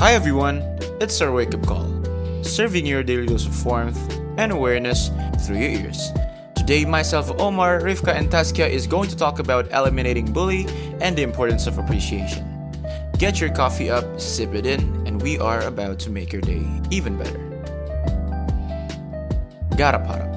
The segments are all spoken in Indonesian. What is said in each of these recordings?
Hi everyone, it's our wake up call, serving your daily dose of warmth and awareness through your ears. Today, myself, Omar, Rivka, and Taskia is going to talk about eliminating bully and the importance of appreciation. Get your coffee up, sip it in, and we are about to make your day even better. Garapara.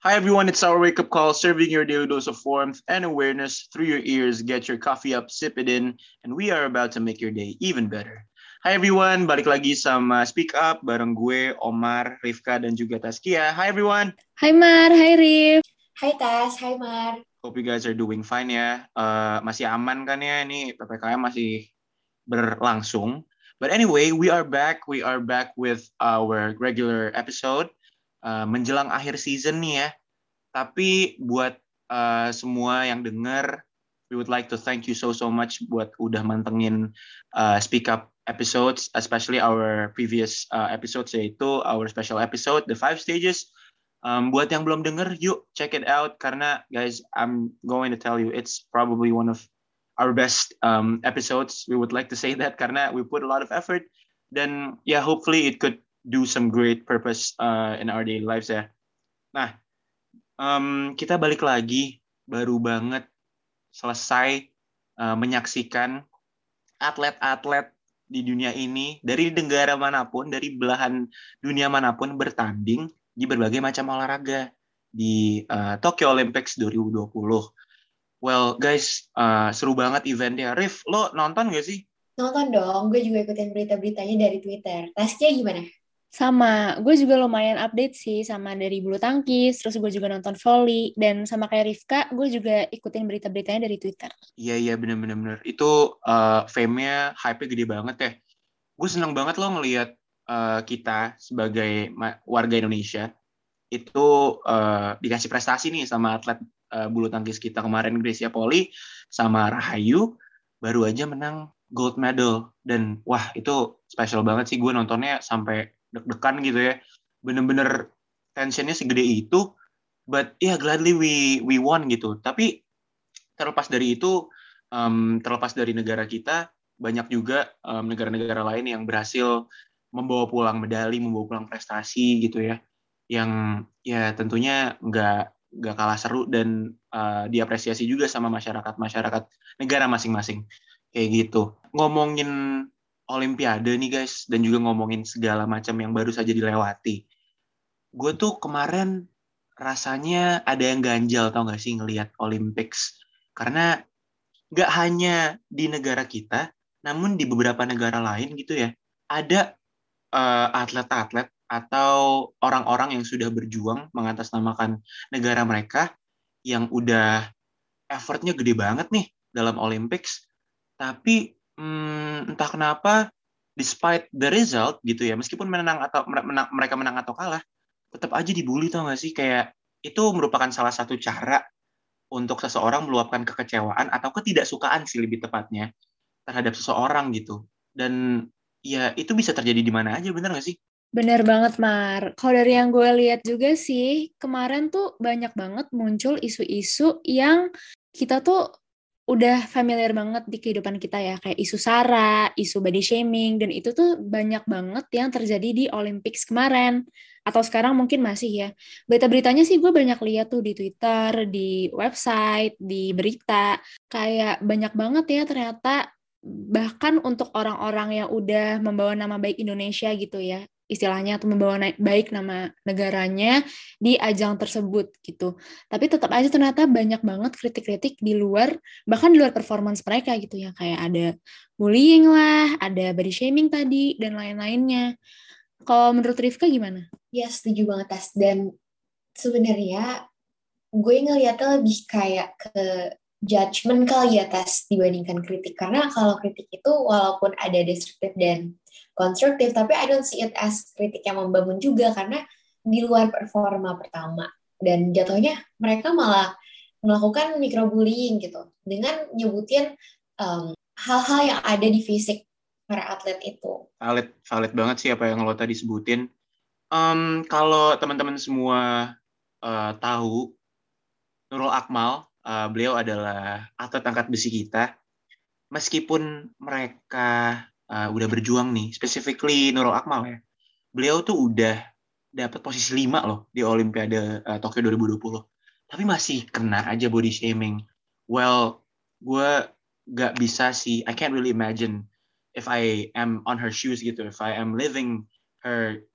Hi everyone, it's our wake up call, serving your daily dose of warmth and awareness through your ears. Get your coffee up, sip it in, and we are about to make your day even better. Hi everyone, balik lagi sama Speak Up bareng gue, Omar, Rifka, dan juga Taskia. Hi everyone. Hai Mar, hai Rif. Hai Tas, hai Mar. Hope you guys are doing fine ya. Uh, masih aman kan ya? Ini PPKM masih berlangsung. But anyway, we are back. We are back with our regular episode. Uh, menjelang akhir season nih ya. Tapi buat uh, semua yang denger, we would like to thank you so so much buat udah mantengin uh, Speak Up episodes, especially our previous uh, episodes yaitu our special episode, the five stages. Um, buat yang belum denger, yuk check it out karena guys, I'm going to tell you it's probably one of our best um, episodes. We would like to say that karena we put a lot of effort. Dan yeah, hopefully it could do some great purpose uh, in our daily lives ya. Nah, um, kita balik lagi baru banget selesai uh, menyaksikan atlet-atlet di dunia ini dari negara mana pun, dari belahan dunia mana pun bertanding di berbagai macam olahraga di uh, Tokyo Olympics 2020. Well, guys, uh, seru banget eventnya. Rif, lo nonton gak sih? Nonton dong, gue juga ikutin berita-beritanya dari Twitter. Taskia gimana? Sama, gue juga lumayan update sih sama dari bulu tangkis, terus gue juga nonton volley, dan sama kayak Rifka, gue juga ikutin berita-beritanya dari Twitter. Iya, iya, bener-bener. Itu uh, fame-nya, hype-nya gede banget ya. Gue seneng banget lo ngelihat uh, kita sebagai warga Indonesia, itu uh, dikasih prestasi nih sama atlet uh, bulu tangkis kita kemarin, Gracia Poli, sama Rahayu, baru aja menang gold medal. Dan wah, itu spesial banget sih gue nontonnya sampai deg-degan gitu ya. Bener-bener tensionnya segede itu but yeah, gladly we we won gitu. Tapi terlepas dari itu um, terlepas dari negara kita banyak juga negara-negara um, lain yang berhasil membawa pulang medali membawa pulang prestasi gitu ya. Yang ya tentunya nggak nggak kalah seru dan uh, diapresiasi juga sama masyarakat masyarakat negara masing-masing. Kayak gitu. Ngomongin Olimpiade nih guys, dan juga ngomongin segala macam yang baru saja dilewati. Gue tuh kemarin rasanya ada yang ganjal tau gak sih ngelihat Olympics. Karena gak hanya di negara kita, namun di beberapa negara lain gitu ya, ada uh, atlet-atlet atau orang-orang yang sudah berjuang mengatasnamakan negara mereka yang udah effortnya gede banget nih dalam Olympics, tapi hmm, entah kenapa despite the result gitu ya meskipun menang atau menang, mereka menang atau kalah tetap aja dibully tau gak sih? Kayak itu merupakan salah satu cara untuk seseorang meluapkan kekecewaan atau ketidaksukaan sih lebih tepatnya terhadap seseorang gitu. Dan ya itu bisa terjadi di mana aja bener gak sih? Bener banget, Mar. Kalau dari yang gue lihat juga sih, kemarin tuh banyak banget muncul isu-isu yang kita tuh udah familiar banget di kehidupan kita ya kayak isu sara, isu body shaming dan itu tuh banyak banget yang terjadi di Olympics kemarin atau sekarang mungkin masih ya. Berita-beritanya sih gue banyak lihat tuh di Twitter, di website, di berita kayak banyak banget ya ternyata bahkan untuk orang-orang yang udah membawa nama baik Indonesia gitu ya istilahnya atau membawa baik nama negaranya di ajang tersebut gitu. Tapi tetap aja ternyata banyak banget kritik-kritik di luar bahkan di luar performance mereka gitu ya kayak ada bullying lah, ada body shaming tadi dan lain-lainnya. Kalau menurut Rifka gimana? Ya setuju banget Tas dan sebenarnya gue ngeliatnya lebih kayak ke judgment kali ya Tas dibandingkan kritik karena kalau kritik itu walaupun ada destruktif dan konstruktif tapi I don't see it as kritik yang membangun juga karena di luar performa pertama dan jatuhnya mereka malah melakukan microbullying gitu dengan nyebutin hal hal-hal yang ada di fisik para atlet itu. Valid, valid banget sih apa yang lo tadi sebutin. Um, kalau teman-teman semua uh, tahu Nurul Akmal, uh, beliau adalah atlet angkat besi kita. Meskipun mereka uh, udah berjuang nih, specifically Nurul Akmal ya, beliau tuh udah dapat posisi lima loh di Olimpiade uh, Tokyo 2020. Tapi masih kena aja body shaming. Well, gue gak bisa sih, I can't really imagine if I am on her shoes gitu, if I am living her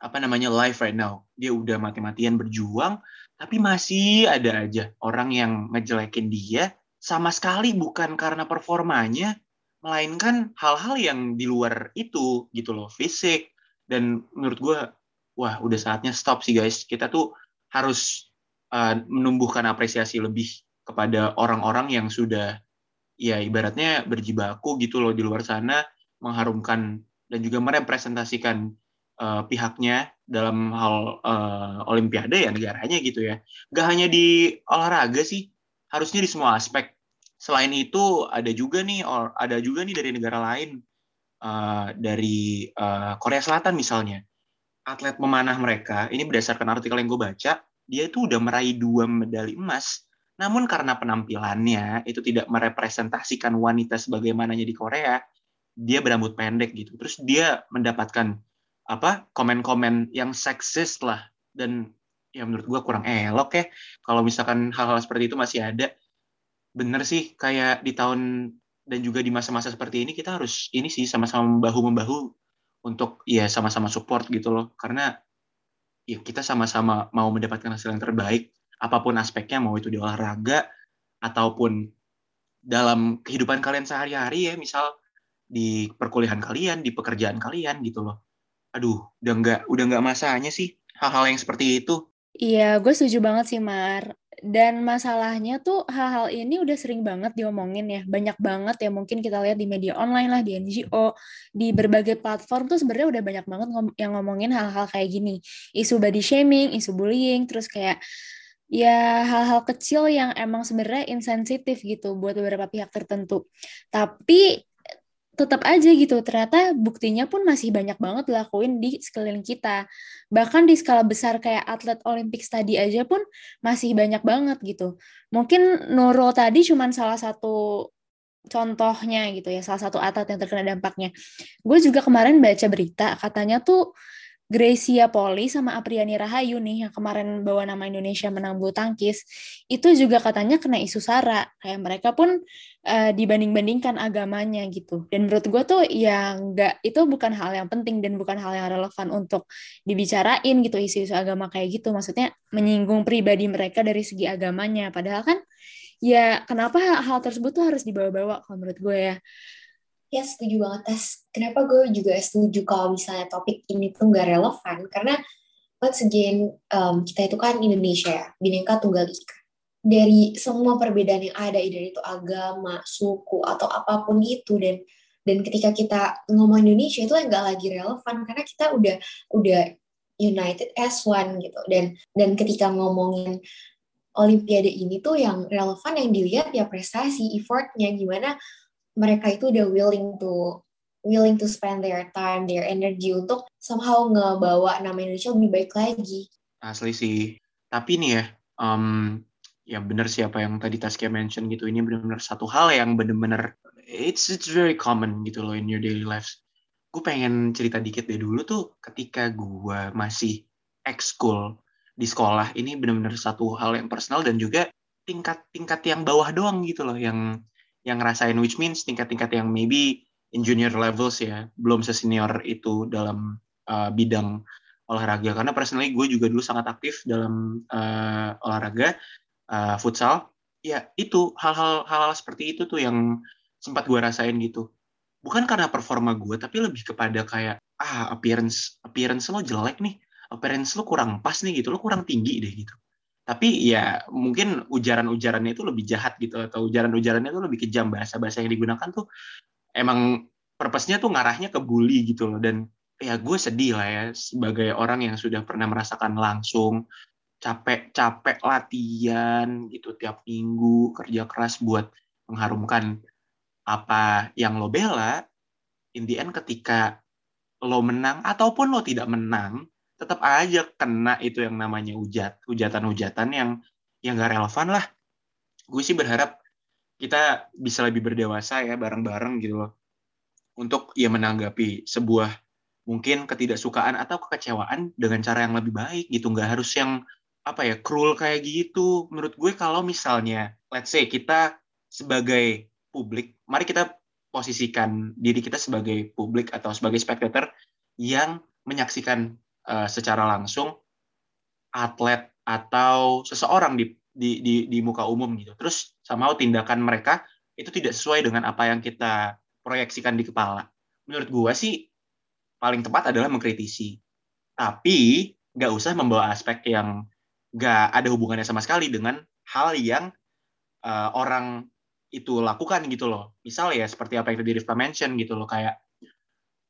apa namanya life right now. Dia udah mati-matian berjuang, tapi masih ada aja orang yang ngejelekin dia sama sekali bukan karena performanya, melainkan hal-hal yang di luar itu gitu loh, fisik. Dan menurut gue, wah udah saatnya stop sih guys. Kita tuh harus uh, menumbuhkan apresiasi lebih kepada orang-orang yang sudah ya ibaratnya berjibaku gitu loh di luar sana mengharumkan dan juga merepresentasikan uh, pihaknya dalam hal uh, olimpiade ya negaranya gitu ya. Gak hanya di olahraga sih, harusnya di semua aspek. Selain itu ada juga nih or, ada juga nih dari negara lain uh, dari uh, Korea Selatan misalnya. Atlet memanah mereka, ini berdasarkan artikel yang gue baca, dia itu udah meraih dua medali emas. Namun karena penampilannya itu tidak merepresentasikan wanita sebagaimananya di Korea, dia berambut pendek gitu. Terus dia mendapatkan apa komen-komen yang seksis lah dan ya menurut gue kurang elok ya kalau misalkan hal-hal seperti itu masih ada bener sih kayak di tahun dan juga di masa-masa seperti ini kita harus ini sih sama-sama membahu membahu untuk ya sama-sama support gitu loh. Karena ya kita sama-sama mau mendapatkan hasil yang terbaik apa pun aspeknya mau itu di olahraga ataupun dalam kehidupan kalian sehari-hari ya misal di perkuliahan kalian di pekerjaan kalian gitu loh. Aduh udah nggak udah nggak masanya sih hal-hal yang seperti itu. Iya gue setuju banget sih Mar dan masalahnya tuh hal-hal ini udah sering banget diomongin ya. Banyak banget ya mungkin kita lihat di media online lah di NGO di berbagai platform tuh sebenarnya udah banyak banget yang ngomongin hal-hal kayak gini. Isu body shaming isu bullying terus kayak ya hal-hal kecil yang emang sebenarnya insensitif gitu buat beberapa pihak tertentu. Tapi tetap aja gitu ternyata buktinya pun masih banyak banget dilakuin di sekeliling kita. Bahkan di skala besar kayak atlet olimpik tadi aja pun masih banyak banget gitu. Mungkin Nurul tadi cuman salah satu contohnya gitu ya salah satu atlet yang terkena dampaknya. Gue juga kemarin baca berita katanya tuh Gracia Poli sama Apriani Rahayu nih yang kemarin bawa nama Indonesia menang bulu tangkis itu juga katanya kena isu sara. Kayak mereka pun uh, dibanding-bandingkan agamanya gitu. Dan menurut gue tuh ya nggak itu bukan hal yang penting dan bukan hal yang relevan untuk dibicarain gitu isu-isu agama kayak gitu. Maksudnya menyinggung pribadi mereka dari segi agamanya. Padahal kan ya kenapa hal tersebut tuh harus dibawa-bawa kalau menurut gue ya Ya setuju banget Tes. Kenapa gue juga setuju kalau misalnya topik ini tuh gak relevan karena once again um, kita itu kan Indonesia ya, bineka tunggal ika. Dari semua perbedaan yang ada, dari itu agama, suku atau apa pun itu dan dan ketika kita ngomong Indonesia itu nggak lagi relevan karena kita udah udah united as one gitu dan dan ketika ngomongin Olimpiade ini tuh yang relevan yang dilihat ya prestasi, effortnya gimana mereka itu udah willing to willing to spend their time, their energy untuk somehow ngebawa nama Indonesia lebih baik lagi. Asli sih. Tapi nih ya, um, ya benar siapa yang tadi Taskia mention gitu, ini benar-benar satu hal yang benar-benar it's it's very common gitu loh in your daily lives. Gue pengen cerita dikit deh dulu tuh ketika gue masih ex-school di sekolah, ini benar-benar satu hal yang personal dan juga tingkat-tingkat yang bawah doang gitu loh, yang yang ngerasain which means tingkat-tingkat yang maybe in junior levels ya belum sesenior itu dalam uh, bidang olahraga. Karena personally gue juga dulu sangat aktif dalam uh, olahraga uh, futsal. Ya itu hal-hal hal seperti itu tuh yang sempat gue rasain gitu. Bukan karena performa gue tapi lebih kepada kayak ah appearance appearance lo jelek nih. Appearance lo kurang pas nih gitu. Lo kurang tinggi deh gitu tapi ya mungkin ujaran-ujarannya itu lebih jahat gitu atau ujaran-ujarannya itu lebih kejam. Bahasa-bahasa yang digunakan tuh emang purpose-nya tuh ngarahnya ke bully gitu loh. Dan ya gue sedih lah ya sebagai orang yang sudah pernah merasakan langsung capek-capek latihan gitu tiap minggu kerja keras buat mengharumkan apa yang lo bela in the end ketika lo menang ataupun lo tidak menang tetap aja kena itu yang namanya hujat hujatan-hujatan yang ya nggak relevan lah. Gue sih berharap kita bisa lebih berdewasa ya bareng-bareng gitu loh. Untuk ya menanggapi sebuah mungkin ketidaksukaan atau kekecewaan dengan cara yang lebih baik gitu. Nggak harus yang apa ya cruel kayak gitu. Menurut gue kalau misalnya let's say kita sebagai publik mari kita posisikan diri kita sebagai publik atau sebagai spectator yang menyaksikan uh, secara langsung atlet atau seseorang di, di di di muka umum gitu. Terus sama tindakan mereka itu tidak sesuai dengan apa yang kita proyeksikan di kepala. Menurut gua sih paling tepat adalah mengkritisi. Tapi nggak usah membawa aspek yang nggak ada hubungannya sama sekali dengan hal yang uh, orang itu lakukan gitu loh. Misal ya seperti apa yang tadi Rifka mention gitu loh kayak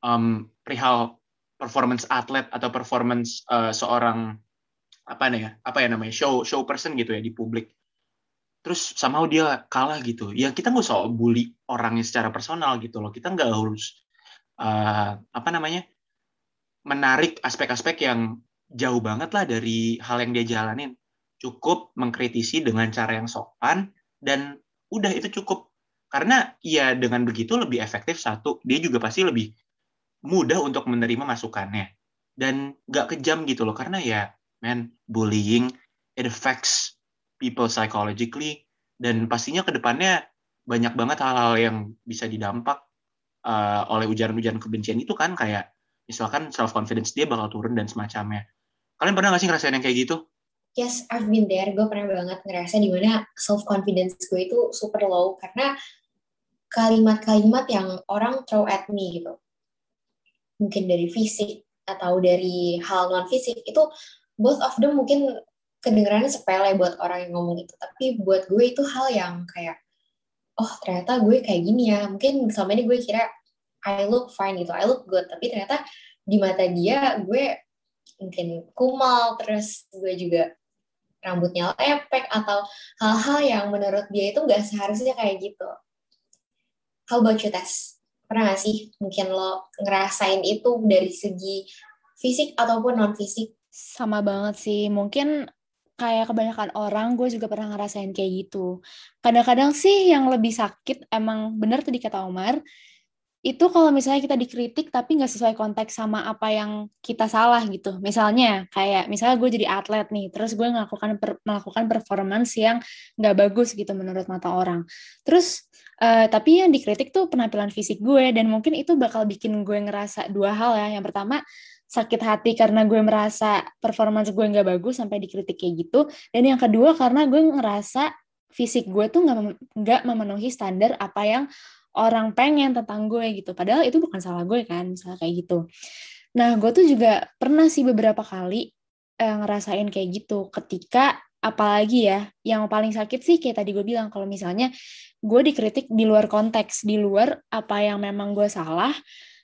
um, perihal performance atlet atau performance uh, seorang apa nih ya apa ya namanya show show person gitu ya di publik. Terus somehow dia kalah gitu. Ya kita nggak usah bully orangnya secara personal gitu loh. Kita nggak harus uh, apa namanya menarik aspek-aspek yang jauh banget lah dari hal yang dia jalanin. Cukup mengkritisi dengan cara yang sopan dan udah itu cukup. Karena ya dengan begitu lebih efektif satu dia juga pasti lebih mudah untuk menerima masukannya. Dan gak kejam gitu loh karena ya man bullying it affects people psychologically dan pastinya ke depannya banyak banget hal-hal yang bisa didampak uh, oleh ujaran-ujaran kebencian itu kan kayak misalkan self confidence dia bakal turun dan semacamnya. Kalian pernah gak sih ngerasain yang kayak gitu? Yes I've been there. Gue pernah banget ngerasa di mana self confidence gue itu super low karena kalimat-kalimat yang orang throw at me gitu mungkin dari fisik atau dari hal non fisik itu both of them mungkin kedengarannya sepele buat orang yang ngomong itu tapi buat gue itu hal yang kayak oh ternyata gue kayak gini ya mungkin selama ini gue kira I look fine gitu I look good tapi ternyata di mata dia gue mungkin kumal terus gue juga rambutnya lepek atau hal-hal yang menurut dia itu nggak seharusnya kayak gitu. How about you, Tess? Pernah gak sih mungkin lo ngerasain itu dari segi fisik ataupun non-fisik? Sama banget sih. Mungkin kayak kebanyakan orang, gue juga pernah ngerasain kayak gitu. Kadang-kadang sih yang lebih sakit, emang bener tadi kata Omar, itu kalau misalnya kita dikritik tapi nggak sesuai konteks sama apa yang kita salah gitu. Misalnya kayak misalnya gue jadi atlet nih, terus gue melakukan per, melakukan performance yang nggak bagus gitu menurut mata orang. Terus uh, tapi yang dikritik tuh penampilan fisik gue dan mungkin itu bakal bikin gue ngerasa dua hal ya. Yang pertama sakit hati karena gue merasa performance gue nggak bagus sampai dikritik kayak gitu. Dan yang kedua karena gue ngerasa fisik gue tuh nggak nggak memenuhi standar apa yang orang pengen tentang gue gitu. Padahal itu bukan salah gue kan, misalnya kayak gitu. Nah, gue tuh juga pernah sih beberapa kali eh, ngerasain kayak gitu ketika apalagi ya yang paling sakit sih kayak tadi gue bilang kalau misalnya gue dikritik di luar konteks di luar apa yang memang gue salah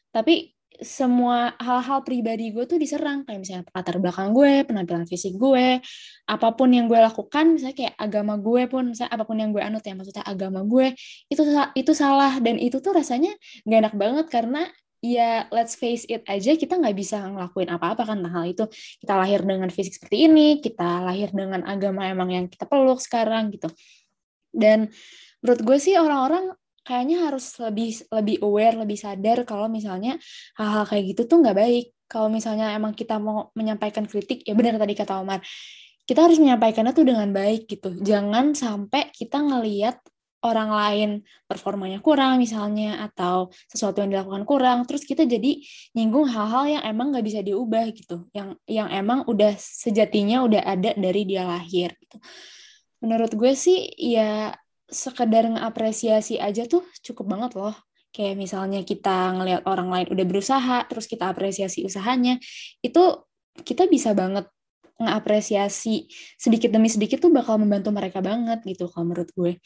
tapi semua hal-hal pribadi gue tuh diserang. Kayak misalnya latar belakang gue, penampilan fisik gue, apa pun yang gue lakukan, misalnya kayak agama gue pun, misalnya apa pun yang gue anut ya maksudnya agama gue itu itu salah. Dan itu tuh rasanya gak enak banget karena ya let's face it aja kita nggak bisa ngelakuin apa-apa kan hal itu. Kita lahir dengan fisik seperti ini, kita lahir dengan agama emang yang kita peluk sekarang gitu. Dan menurut gue sih orang-orang kayaknya harus lebih lebih aware, lebih sadar kalau misalnya hal-hal kayak gitu tuh nggak baik. Kalau misalnya emang kita mau menyampaikan kritik, ya benar tadi kata Omar, kita harus menyampaikannya tuh dengan baik gitu. Jangan sampai kita ngeliat orang lain performanya kurang misalnya atau sesuatu yang dilakukan kurang terus kita jadi nyinggung hal-hal yang emang nggak bisa diubah gitu yang yang emang udah sejatinya udah ada dari dia lahir gitu menurut gue sih ya sekedar ngapresiasi aja tuh cukup banget loh. Kayak misalnya kita ngelihat orang lain udah berusaha, terus kita apresiasi usahanya, itu kita bisa banget ngapresiasi sedikit demi sedikit tuh bakal membantu mereka banget gitu kalau menurut gue.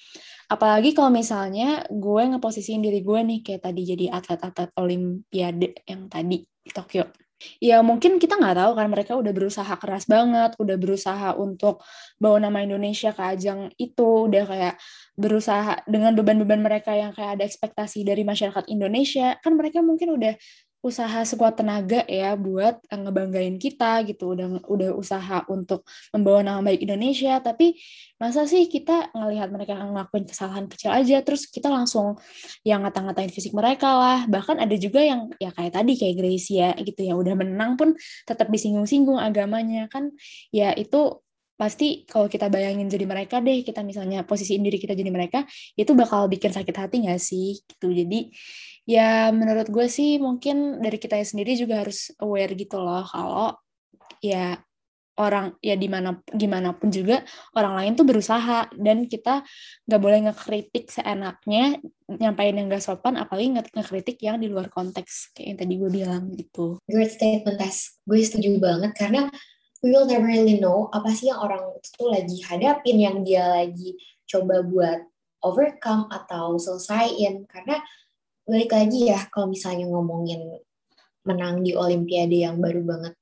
Apalagi kalau misalnya gue ngeposisiin diri gue nih kayak tadi jadi atlet-atlet olimpiade yang tadi di Tokyo ya mungkin kita nggak tahu kan mereka udah berusaha keras banget, udah berusaha untuk bawa nama Indonesia ke ajang itu, udah kayak berusaha dengan beban-beban mereka yang kayak ada ekspektasi dari masyarakat Indonesia, kan mereka mungkin udah usaha sekuat tenaga ya buat uh, ngebanggain kita gitu. Udah udah usaha untuk membawa nama baik Indonesia. Tapi masa sih kita ngelihat mereka ngelakuin kesalahan kecil aja terus kita langsung yang ngata-ngatain fisik mereka lah. Bahkan ada juga yang ya kayak tadi kayak Gracia gitu yang udah menang pun tetap disinggung-singgung agamanya. Kan ya itu pasti kalau kita bayangin jadi mereka deh kita misalnya posisiin diri kita jadi mereka itu bakal bikin sakit hati nggak sih? Gitu. Jadi ya menurut gue sih mungkin dari kita sendiri juga harus aware gitu loh kalau ya orang ya di mana gimana pun juga orang lain tuh berusaha dan kita nggak boleh ngekritik seenaknya nyampain yang gak sopan apalagi nge ngekritik yang di luar konteks kayak yang tadi gue bilang gitu. Great statement tes, gue setuju banget karena we will never really know apa sih yang orang itu lagi hadapin yang dia lagi coba buat overcome atau selesaiin. Karena balik lagi ya kalau misalnya ngomongin menang di Olimpiade yang baru banget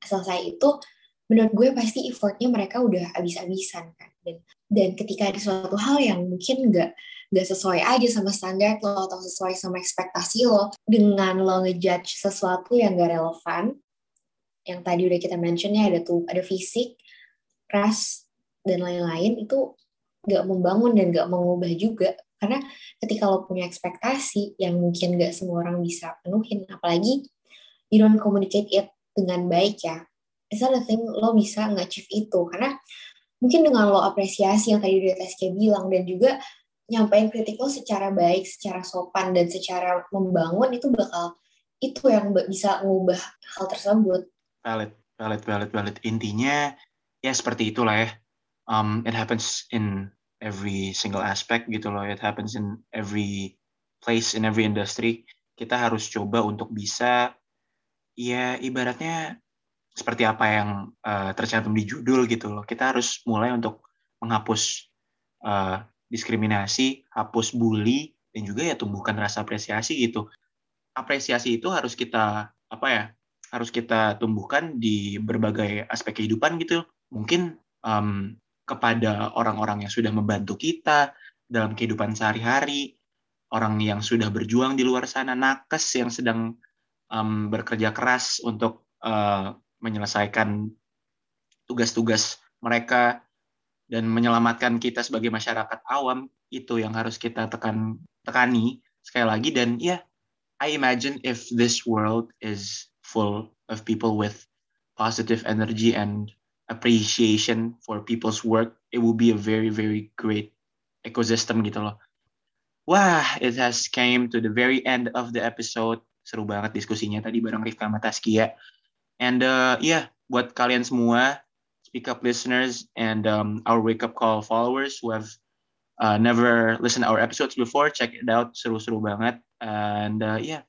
selesai itu menurut gue pasti effortnya mereka udah abis-abisan kan. Dan dan ketika ada suatu hal yang mungkin nggak nggak sesuai aja sama standar lo atau sesuai sama ekspektasi lo dengan lo ngejudge sesuatu yang gak relevan yang tadi udah kita mention ya ada tuh ada fisik ras dan lain-lain itu nggak membangun dan nggak mengubah juga karena ketika lo punya ekspektasi yang mungkin gak semua orang bisa penuhin, apalagi you don't communicate it dengan baik ya, it's not a thing lo bisa nge-achieve itu. Karena mungkin dengan lo apresiasi yang tadi udah Teske bilang, dan juga nyampain kritik lo secara baik, secara sopan, dan secara membangun, itu bakal itu yang bisa mengubah hal tersebut. Valid, valid, valid, valid. Intinya ya seperti itulah ya. Um, it happens in every single aspect gitu loh. It happens in every place, in every industry. Kita harus coba untuk bisa, ya ibaratnya seperti apa yang uh, tercantum di judul gitu loh. Kita harus mulai untuk menghapus uh, diskriminasi, hapus bully, dan juga ya tumbuhkan rasa apresiasi gitu. Apresiasi itu harus kita apa ya? Harus kita tumbuhkan di berbagai aspek kehidupan gitu. Mungkin um, kepada orang-orang yang sudah membantu kita dalam kehidupan sehari-hari, orang yang sudah berjuang di luar sana, nakes yang sedang um, bekerja keras untuk uh, menyelesaikan tugas-tugas mereka dan menyelamatkan kita sebagai masyarakat awam itu yang harus kita tekan tekani sekali lagi dan ya yeah, I imagine if this world is full of people with positive energy and appreciation for people's work, it will be a very, very great ecosystem gitu loh. Wah, it has came to the very end of the episode. Seru banget diskusinya tadi bareng Rifka sama Taskia. And uh, yeah, buat kalian semua, speak up listeners and um, our wake up call followers who have uh, never listened our episodes before, check it out. Seru-seru banget. And uh, yeah,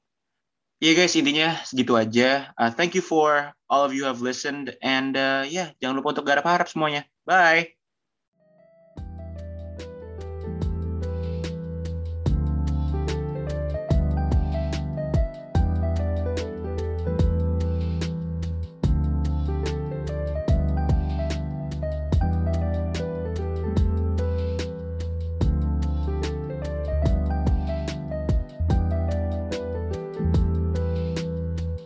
yeah guys, intinya segitu aja. Uh, thank you for all of you have listened. And uh, yeah, jangan lupa untuk garap harap semuanya. Bye!